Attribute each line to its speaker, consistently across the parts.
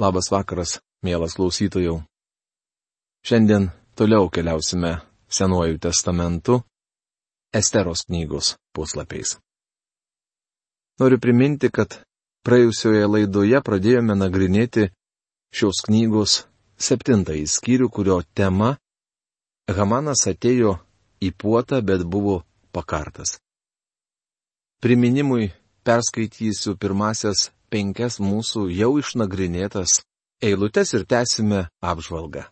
Speaker 1: Labas vakaras, mielas klausytojų. Šiandien toliau keliausime Senuoju testamentu Esteros knygos puslapiais. Noriu priminti, kad praėjusioje laidoje pradėjome nagrinėti šios knygos septintąjį skyrių, kurio tema Hamanas atėjo į puotą, bet buvo pakartas. Priminimui perskaitysiu pirmasias penkias mūsų jau išnagrinėtas eilutes ir tęsime apžvalgą.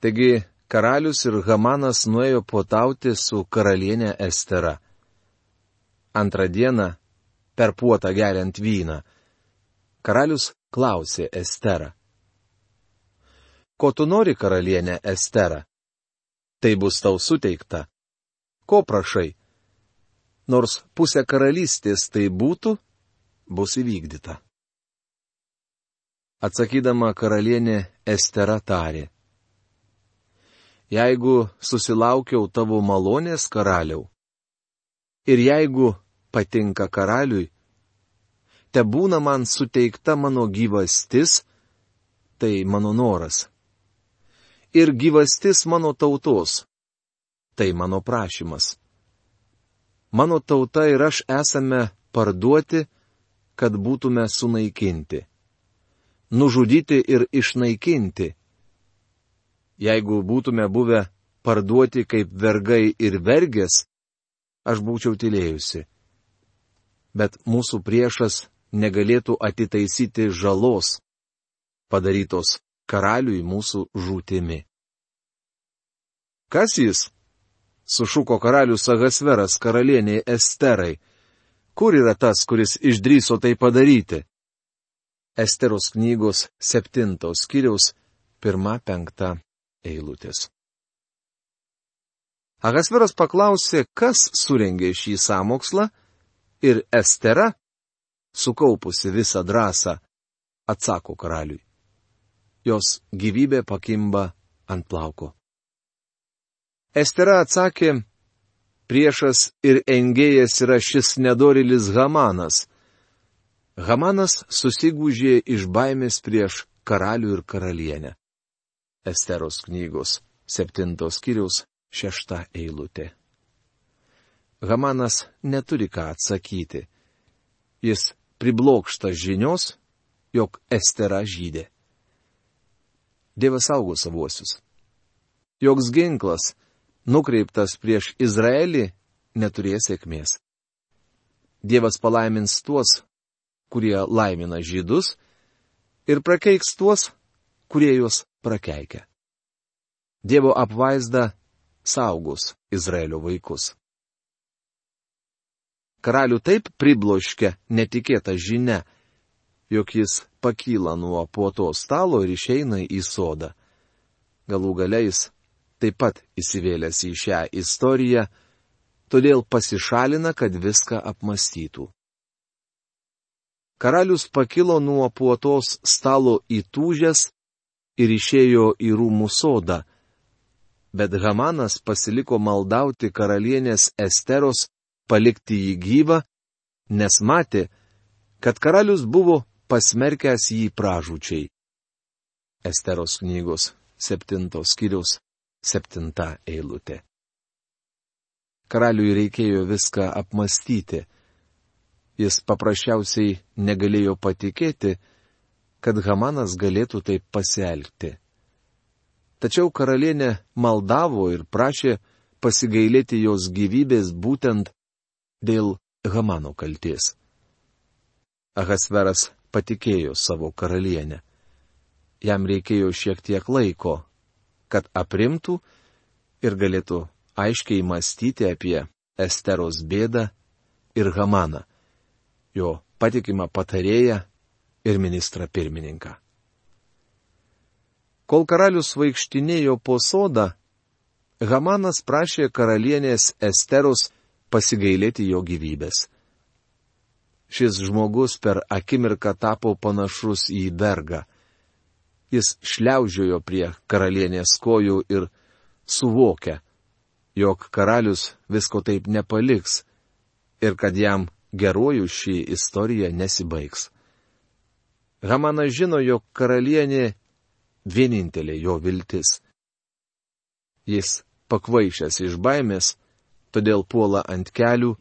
Speaker 1: Taigi, karalius ir Hamanas nuėjo potauti su karalienė Estera. Antrą dieną, per puotą geriant vyną, karalius klausė Esterą. Ko tu nori, karalienė Estera? Tai bus tau suteikta. Ko prašai? Nors pusė karalystės tai būtų, bus įvykdyta. Atsakydama karalienė Estera tarė. Jeigu susilaukiau tavo malonės karaliau, ir jeigu patinka karaliui, te būna man suteikta mano gyvastis, tai mano noras. Ir gyvastis mano tautos, tai mano prašymas. Mano tauta ir aš esame parduoti kad būtume sunaikinti. Nužudyti ir išnaikinti. Jeigu būtume buvę parduoti kaip vergai ir vergės, aš būčiau tylėjusi. Bet mūsų priešas negalėtų atitaisyti žalos, padarytos karaliui mūsų žūtimi. Kas jis? sušuko karalius Agasveras karalieniai Esterai Kur yra tas, kuris išdryso tai padaryti? Esteros knygos septintos kiriaus pirma penkta eilutės. Agasveras paklausė, kas surengė šį sąmokslą, ir Estera, sukaupusi visą drąsą, atsako karaliui. Jos gyvybė pakimba ant plauko. Estera atsakė, priešas ir engėjas yra šis nedorilis Hamanas. Hamanas susigūžė iš baimės prieš karalių ir karalienę. Esteros knygos septintos kiriaus šešta eilutė. Hamanas neturi ką atsakyti. Jis priblokšta žinios, jog Estera žydė. Dievas saugo savuosius. Joks ginklas, nukreiptas prieš Izraelį, neturės sėkmės. Dievas palaimins tuos, kurie laimina žydus, ir prakeiks tuos, kurie juos prakeikia. Dievo apvaizda saugos Izraelio vaikus. Karalių taip pribloškia netikėta žinia, jog jis pakyla nuo puoto stalo ir išeina į sodą. Galų galiais taip pat įsivėlęs į šią istoriją, todėl pasišalina, kad viską apmastytų. Karalius pakilo nuo puotos stalo įtūžęs ir išėjo į rūmų sodą, bet Hamanas pasiliko maldauti karalienės Esteros palikti jį gyvą, nes matė, kad karalius buvo pasmerkęs jį pražūčiai. Esteros knygos septintos kiriaus septinta eilutė. Karaliui reikėjo viską apmastyti. Jis paprasčiausiai negalėjo patikėti, kad Hamanas galėtų taip pasielgti. Tačiau karalienė maldavo ir prašė pasigailėti jos gyvybės būtent dėl Hamano kalties. Ahasveras patikėjo savo karalienę. Jam reikėjo šiek tiek laiko, kad aprimtų ir galėtų aiškiai mąstyti apie Esteros bėdą ir Hamaną, jo patikimą patarėją ir ministrą pirmininką. Kol karalius vaikštinėjo po sodą, Hamanas prašė karalienės Esteros pasigailėti jo gyvybės. Šis žmogus per akimirką tapo panašus į vergą jis šliaužiojo prie karalienės kojų ir suvokia, jog karalius visko taip nepaliks ir kad jam gerojų šį istoriją nesibaigs. Hamanas žino, jog karalienė vienintelė jo viltis. Jis pakvaišęs iš baimės, todėl puola ant kelių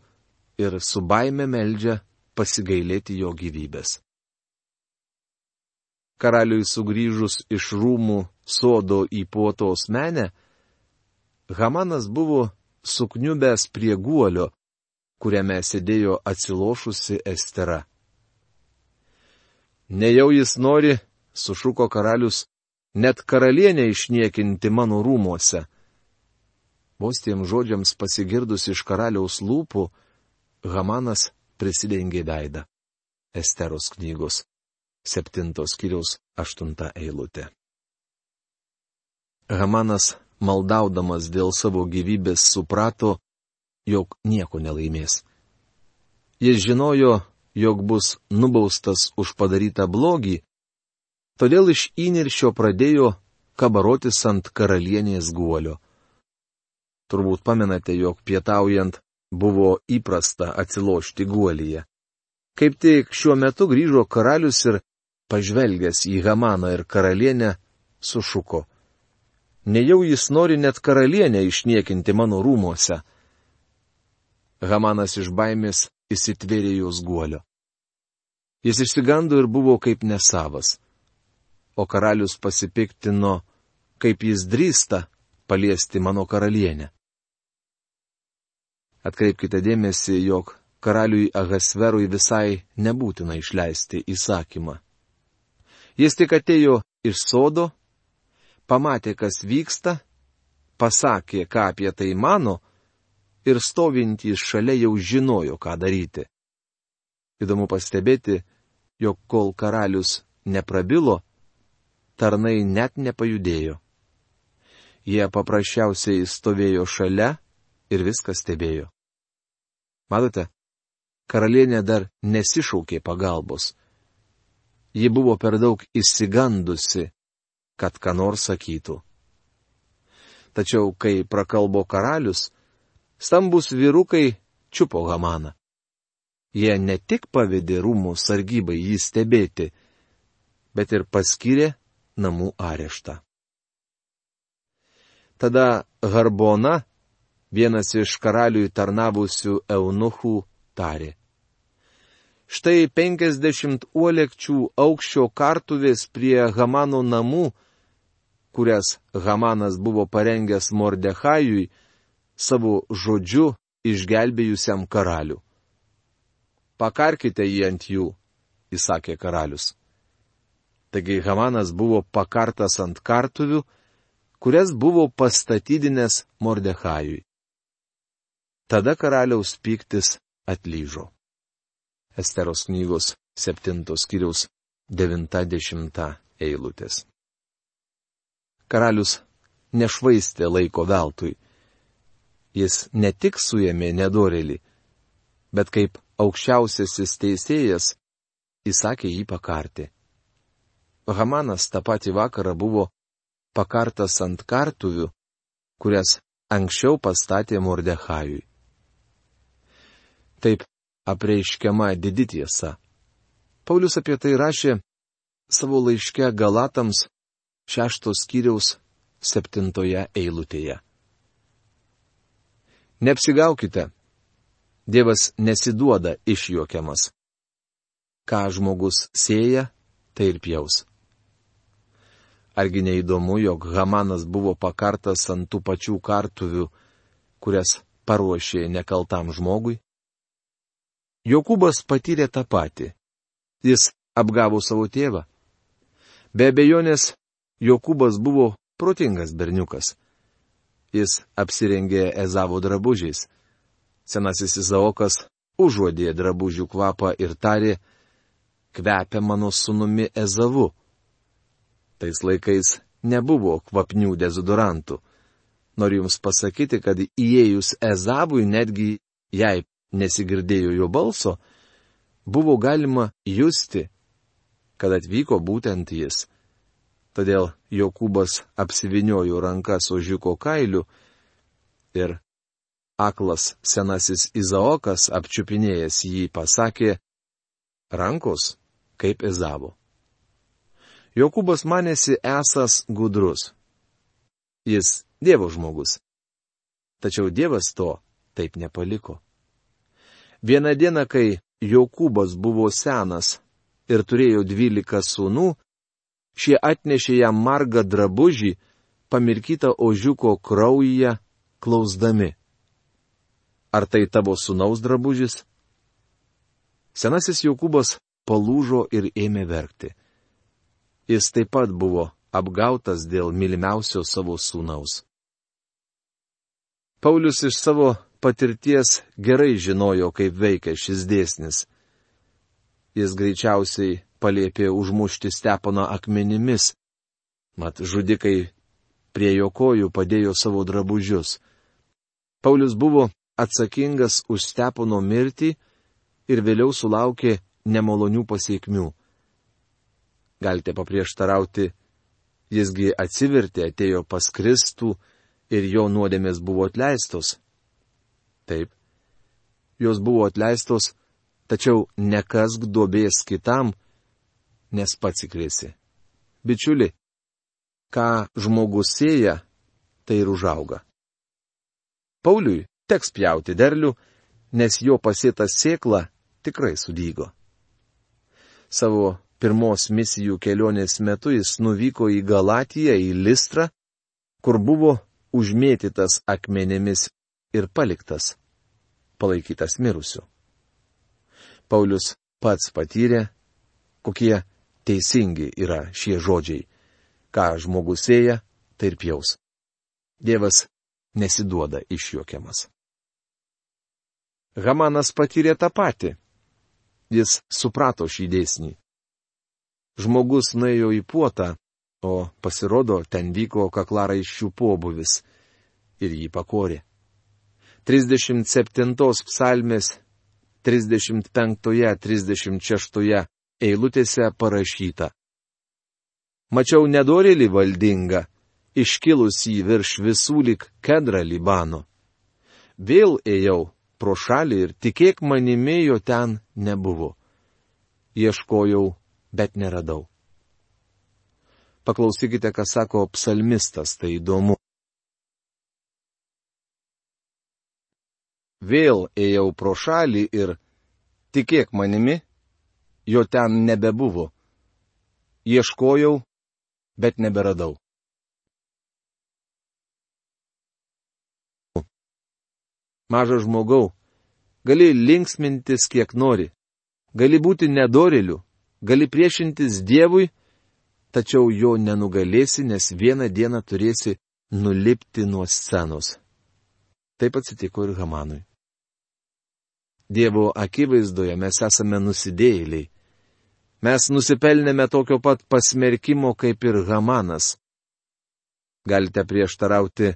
Speaker 1: ir su baime meldžia pasigailėti jo gyvybės. Karaliui sugrįžus iš rūmų sodo į puotos menę, Hamanas buvo sukniubęs prie guolio, kuriame sėdėjo atsilošusi Estera. Nejau jis nori, sušuko karalius, net karalienę išniekinti mano rūmuose. Vos tiem žodžiams pasigirdus iš karaliaus lūpų, Hamanas prisidengė veidą. Esteros knygos, septintos kiriaus aštunta eilutė. Hamanas, maldaudamas dėl savo gyvybės, suprato, jog nieko nelaimės. Jis žinojo, jog bus nubaustas už padarytą blogį, todėl iš įniršio pradėjo kabarotis ant karalienės guolio. Turbūt pamenate, jog pietaujant buvo įprasta atsilošti guolyje. Kaip tik šiuo metu grįžo karalius ir, pažvelgęs į Hamaną ir karalienę, sušuko. Nejau jis nori net karalienę išniekinti mano rūmose. Hamanas iš baimės įsitvėrė jos guolio. Jis išsigando ir buvo kaip nesavas. O karalius pasipiktino, kaip jis drįsta paliesti mano karalienę. Atkreipkite dėmesį, jog karaliui Agasverui visai nebūtina išleisti įsakymą. Jis tik atėjo iš sodo, pamatė, kas vyksta, pasakė, ką apie tai mano, ir stovintys šalia jau žinojo, ką daryti. Įdomu pastebėti, jog kol karalius neprabilo, tarnai net nepajudėjo. Jie paprasčiausiai stovėjo šalia ir viską stebėjo. Matote, karalienė dar nesišaukė pagalbos. Ji buvo per daug įsigandusi, kad ką nors sakytų. Tačiau, kai prakalbo karalius, stambus vyrukai čiupo Hamaną. Jie ne tik pavedė rūmų sargybai jį stebėti, bet ir paskyrė namų areštą. Tada Harbona, vienas iš karaliui tarnavusių eunuchų, tarė. Štai penkisdešimt uolekčių aukščio kartuvės prie Hamano namų, kurias Hamanas buvo parengęs Mordechajui, savo žodžiu išgelbėjusiam karalių. Pakarkite jį ant jų, įsakė karalius. Taigi Hamanas buvo pakartas ant kartuvių, kurias buvo pastatydinęs Mordechajui. Tada karaliaus piktis atlyžo. Esteros knygos 7 skyriaus 90 eilutės. Karalius nešvaistė laiko veltui jis ne tik suėmė nedorelį, bet kaip aukščiausiasis teisėjas įsakė jį pakarti. Hamanas tą patį vakarą buvo pakartas ant kartuvių, kurias anksčiau pastatė Mordechajui. Taip apreiškiama didi tiesa. Paulius apie tai rašė savo laiške Galatams šeštos skyriaus septintoje eilutėje. Neapsigaukite. Dievas nesiduoda išjuokiamas. Ką žmogus sėja, tai ir pjaus. Argi neįdomu, jog Hamanas buvo pakartas ant tų pačių kartuvių, kurias paruošė nekaltam žmogui? Jokūbas patyrė tą patį. Jis apgavo savo tėvą. Be abejonės, Jokūbas buvo protingas berniukas. Jis apsirengė Ezavo drabužiais. Senasis Izaokas užuodė drabužių kvapą ir tarė, kvepia mano sunumi Ezavu. Tais laikais nebuvo kvapnių dezodorantų. Noriu Jums pasakyti, kad įėjus Ezavui, netgi jei nesigirdėjo jo balso, buvo galima justi, kad atvyko būtent jis. Todėl Jokūbas apsiviniojo rankas ožiuko kailiu ir aklas senasis Izaokas apčiupinėjęs jį pasakė, rankos kaip Ezavo. Jokūbas manėsi esas gudrus. Jis Dievo žmogus. Tačiau Dievas to taip nepaliko. Vieną dieną, kai Jokūbas buvo senas ir turėjo dvylika sūnų, šie atnešė jam margą drabužį, pamirkytą ožiuko kraujyje, klausdami. Ar tai tavo sūnaus drabužis? Senasis Jokūbas palūžo ir ėmė verkti. Jis taip pat buvo apgautas dėl mylimiausio savo sūnaus. Paulius iš savo patirties gerai žinojo, kaip veikia šis dėsnis. Jis greičiausiai paliepė užmušti Steponą akmenimis, mat žudikai prie jo kojų padėjo savo drabužius. Paulius buvo atsakingas už Stepono mirtį ir vėliau sulaukė nemalonių pasiekmių. Galite paprieštarauti, jisgi atsivertė, atėjo pas Kristų ir jo nuodėmės buvo atleistos. Taip, jos buvo atleistos, tačiau nekask duobės kitam, nes pats įkrėsi. Bičiuli, ką žmogus sėja, tai ir užauga. Pauliui teks pjauti derlių, nes jo pasėta sėkla tikrai sudygo. Savo pirmos misijų kelionės metu jis nuvyko į Galatiją, į Listrą, kur buvo užmėtytas akmenėmis ir paliktas, palaikytas mirusiu. Paulius pats patyrė, kokie teisingi yra šie žodžiai. Ką žmogus sėja, tai ir pjaus. Dievas nesiduoda išjuokiamas. Hamanas patyrė tą patį. Jis suprato šį dėsnį. Žmogus nuėjo į puotą, o pasirodo, ten vyko kaklaraiščių pobuvis ir jį pakorė. 37 psalmės 35-36 eilutėse parašyta. Mačiau nedorėlį valdingą, iškilusį virš visų lik kedrą Libano. Vėl ėjau pro šalį ir tikėk manimi jo ten nebuvo. Ieškojau bet neradau. Paklausykite, ką sako psalmistas, tai įdomu. Vėl ėjau pro šalį ir, tikėk manimi, jo ten nebebuvo. Ieškojau, bet neberadau. Mažas žmogau, gali linksmintis kiek nori, gali būti nedoriliu, gali priešintis Dievui, tačiau jo nenugalėsi, nes vieną dieną turėsi nulipti nuo scenos. Taip atsitiko ir Hamanui. Dievo akivaizdoje mes esame nusidėjėliai. Mes nusipelnėme tokio pat pasmerkimo kaip ir Hamanas. Galite prieštarauti,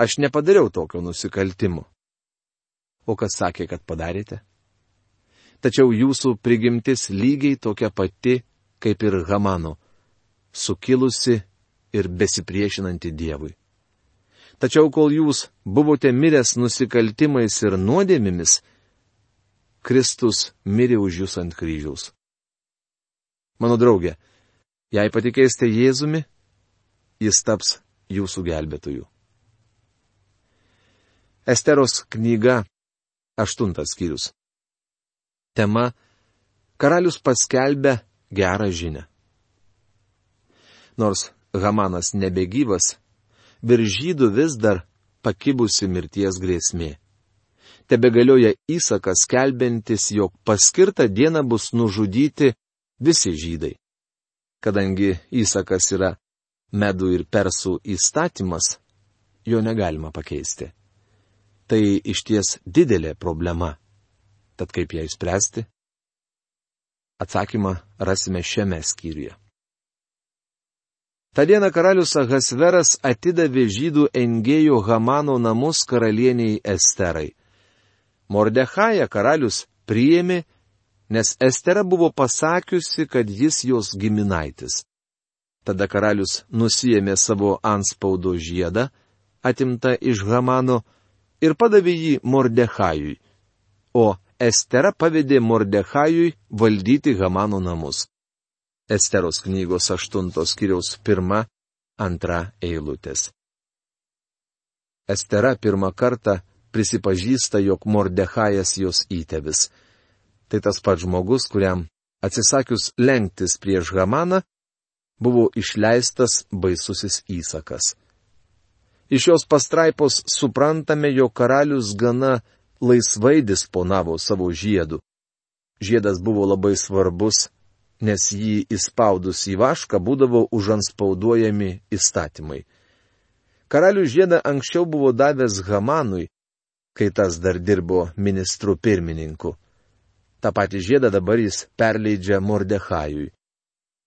Speaker 1: aš nepadariau tokio nusikaltimo. O kas sakė, kad padarėte? tačiau jūsų prigimtis lygiai tokia pati kaip ir Hamano - sukilusi ir besipriešinanti Dievui. Tačiau kol jūs buvote miręs nusikaltimais ir nuodėmimis, Kristus mirė už jūs ant kryžiaus. Mano draugė, jei patikėsite Jėzumi, jis taps jūsų gelbėtoju. Esteros knyga, aštuntas skyrius tema Karalius paskelbė gerą žinę. Nors Hamanas nebegyvas, virš žydų vis dar pakibusi mirties grėsmė. Tebegalioja įsakas kelbintis, jog paskirtą dieną bus nužudyti visi žydai. Kadangi įsakas yra medų ir persų įstatymas, jo negalima pakeisti. Tai išties didelė problema. Tad kaip ją išspręsti? Atsakymą rasime šiame skyriuje. Ta diena karalius Ahasveras atidavė žydų engėjų Hamano namus karalieniai Esterai. Mordechaja karalius priėmė, nes Estera buvo pasakiusi, kad jis jos giminaitis. Tada karalius nusijėmė savo anspaudo žiedą, atimta iš Hamano, ir padavė jį Mordechajui, o Estera pavedė Mordechajui valdyti Hamano namus. Esteros knygos 8 skiriaus 1-2 eilutės. Estera pirmą kartą prisipažįsta, jog Mordechajas jos įtėvis. Tai tas pats žmogus, kuriam atsisakius lenktis prieš Hamaną, buvo išleistas baisusis įsakas. Iš šios pastraipos suprantame, jog karalius gana laisvai disponavo savo žiedu. Žiedas buvo labai svarbus, nes jį įspaudus į vašką būdavo užanspauduojami įstatymai. Karalių žiedą anksčiau buvo davęs Hamanui, kai tas dar dirbo ministru pirmininku. Ta pati žiedą dabar jis perleidžia Mordechajui.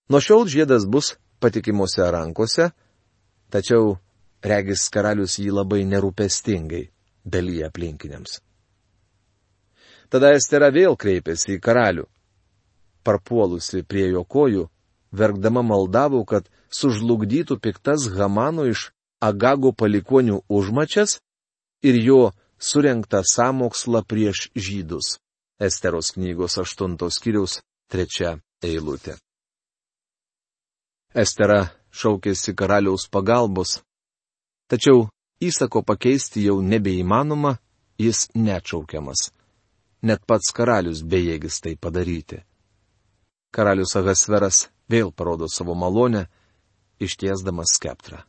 Speaker 1: Nuo šiol žiedas bus patikimuose rankose, tačiau regis karalius jį labai nerūpestingai dalyja aplinkiniams. Tada Estera vėl kreipėsi į karalių. Parpuolusi prie jo kojų, verkdama maldavo, kad sužlugdytų piktas Hamano iš Agago palikonių užmačias ir jo surenktą samokslą prieš žydus. Esteros knygos 8 skyriaus 3 eilutė. Estera šaukėsi karaliaus pagalbos, Tačiau įsako pakeisti jau nebeįmanoma, jis neatšaukiamas. Net pats karalius bejėgis tai padaryti. Karalius Agasveras vėl parodo savo malonę, ištiesdamas skeptrą.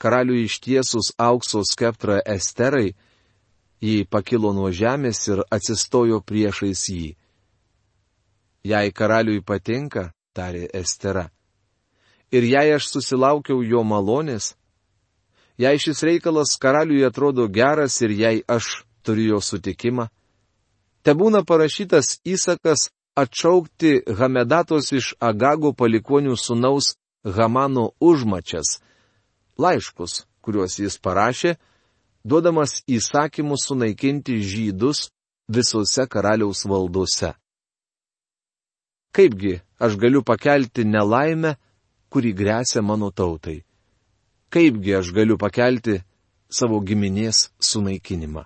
Speaker 1: Karaliui ištiesus aukso skeptrą Esterai, jį pakilo nuo žemės ir atsistojo priešais jį. Jei karaliui patinka, tarė Estera, ir jei aš susilaukiau jo malonės, jei šis reikalas karaliui atrodo geras ir jei aš turiu jo sutikimą, te būna parašytas įsakas atšaukti Hamedatos iš Agago palikonių sunaus Hamano užmačias, laiškus, kuriuos jis parašė, duodamas įsakymus sunaikinti žydus visose karaliaus valdose. Kaipgi aš galiu pakelti nelaimę, kuri grėsia mano tautai. Kaipgi aš galiu pakelti savo giminės sunaikinimą?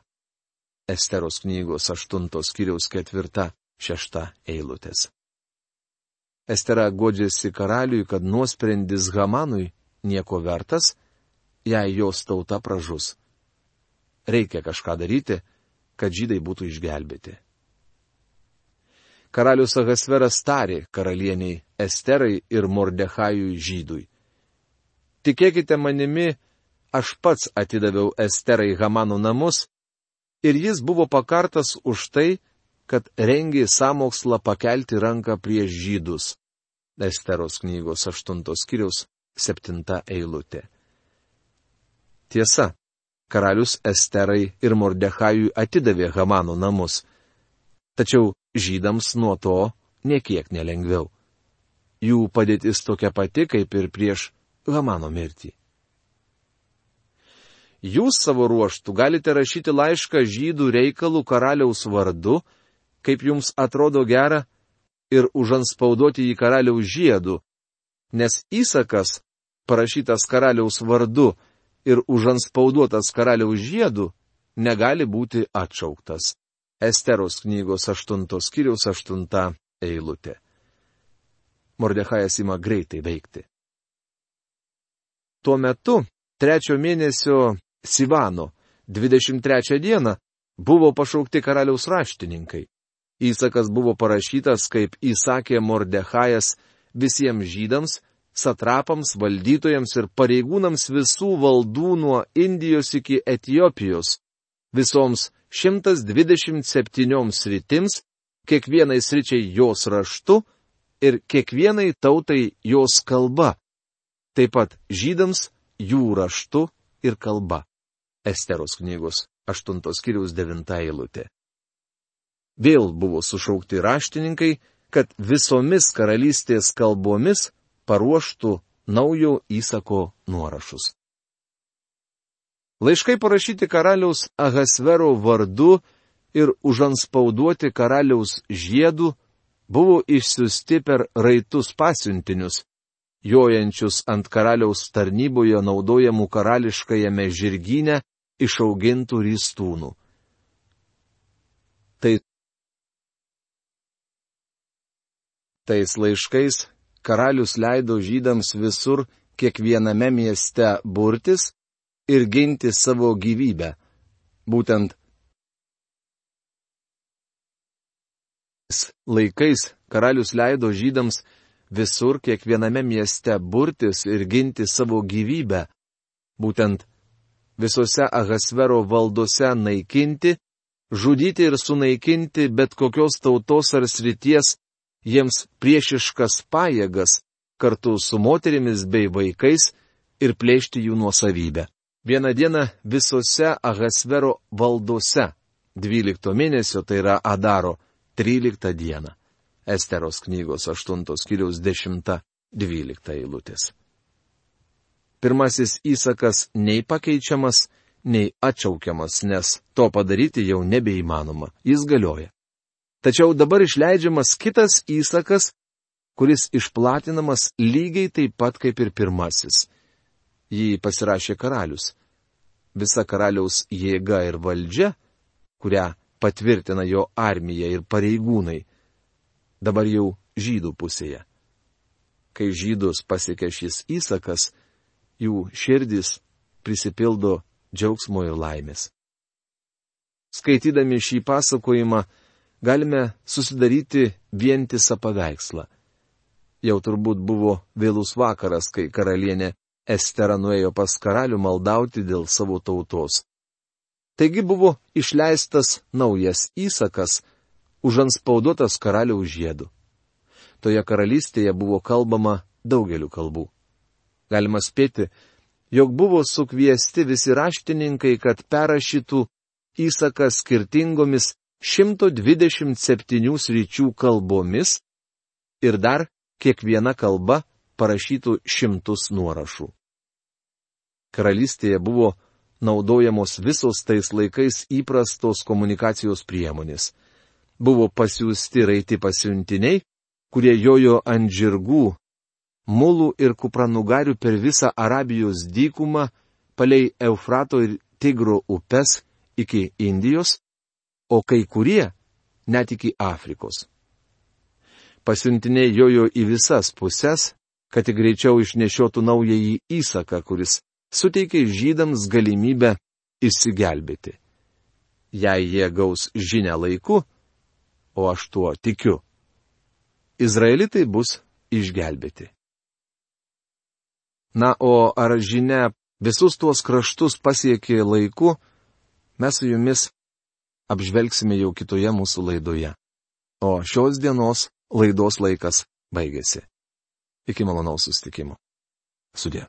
Speaker 1: Esteros knygos 8 skyriaus 4-6 eilutės. Estera godžiasi karaliui, kad nuosprendis Hamanui nieko vertas, jei jos tauta pražus. Reikia kažką daryti, kad žydai būtų išgelbėti. Karalius Ahasveras tarė karalieniai Esterai ir Mordechajui žydui. Tikėkite manimi, aš pats atidaviau Esterai Hamano namus ir jis buvo pakartas už tai, kad rengė samokslą pakelti ranką prieš žydus. Esteros knygos 8 skyriaus 7 eilutė. Tiesa, karalius Esterai ir Mordechajui atidavė Hamano namus. Tačiau žydams nuo to niekiek nelengviau. Jų padėtis tokia pati kaip ir prieš Hamano mirtį. Jūs savo ruoštų galite rašyti laišką žydų reikalų karaliaus vardu, kaip jums atrodo gera, ir užanspaudoti jį karaliaus žiedu, nes įsakas, parašytas karaliaus vardu ir užanspauduotas karaliaus žiedu, negali būti atšauktas. Esteros knygos 8 skyriaus 8 eilutė. Mordechajas ima greitai veikti. Tuo metu, trečio mėnesio Sivano, 23 dieną, buvo pašaukti karaliaus raštininkai. Įsakas buvo parašytas, kaip įsakė Mordechajas visiems žydams, satrapams, valdytojams ir pareigūnams visų valdų nuo Indijos iki Etijopijos, visoms 127 sritims, kiekvienai sričiai jos raštu ir kiekvienai tautai jos kalba. Taip pat žydams jų raštu ir kalba. Esteros knygos 8 skyriaus 9 eilutė. Vėl buvo sušaukti raštininkai, kad visomis karalystės kalbomis paruoštų naujo įsako nuorašus. Laiškai parašyti karaliaus Ahasvero vardu ir užanspauduoti karaliaus žiedų buvo išsiusti per raitus pasiuntinius, jojančius ant karaliaus tarnyboje naudojamų karališkajame žirgyne išaugintų rystūnų. Tai Tais laiškais karalius leido žydams visur, kiekviename mieste burtis ir ginti savo gyvybę. Būtent laikais karalius leido žydams visur kiekviename mieste burtis ir ginti savo gyvybę. Būtent visose Ahasvero valdose naikinti, žudyti ir sunaikinti bet kokios tautos ar srities jiems priešiškas pajėgas kartu su moterimis bei vaikais ir plėšti jų nuosavybę. Vieną dieną visose Ahasvero valdose, 12 mėnesio tai yra Adaro, 13 dieną. Esteros knygos 8 skyriaus 10-12 eilutės. Pirmasis įsakas nei pakeičiamas, nei atšaukiamas, nes to padaryti jau nebeįmanoma, jis galioja. Tačiau dabar išleidžiamas kitas įsakas, kuris išplatinamas lygiai taip pat kaip ir pirmasis. Jį pasirašė karalius. Visa karaliaus jėga ir valdžia, kurią patvirtina jo armija ir pareigūnai, dabar jau žydų pusėje. Kai žydus pasiekia šis įsakas, jų širdis prisipildo džiaugsmo ir laimės. Skaitydami šį pasakojimą, galime susidaryti vientisą paveikslą. Jau turbūt buvo vėlus vakaras, kai karalienė Estera nuėjo pas karalių maldauti dėl savo tautos. Taigi buvo išleistas naujas įsakas, užanspauduotas karaliaus žiedu. Toje karalystėje buvo kalbama daugeliu kalbų. Galima spėti, jog buvo sukviesti visi raštininkai, kad perrašytų įsaką skirtingomis 127 sričių kalbomis ir dar kiekviena kalba parašytų šimtus nuorašų. Karalystėje buvo naudojamos visos tais laikais įprastos komunikacijos priemonės. Buvo pasiūsti raiti pasiuntiniai, kurie jojo ant žirgų, mulų ir kupranugarių per visą Arabijos dykumą, palei Eufrato ir Tigro upes iki Indijos, o kai kurie net iki Afrikos. Pasiuntiniai jojo į visas puses, kad tik greičiau išnešiotų naująjį įsaką, kuris suteikė žydams galimybę išsigelbėti. Jei jie gaus žinę laiku, o aš tuo tikiu, izraelitai bus išgelbėti. Na, o ar žinia visus tuos kraštus pasiekė laiku, mes su jumis apžvelgsime jau kitoje mūsų laidoje. O šios dienos laidos laikas baigėsi. Iki malonaus sustikimo. Sudė.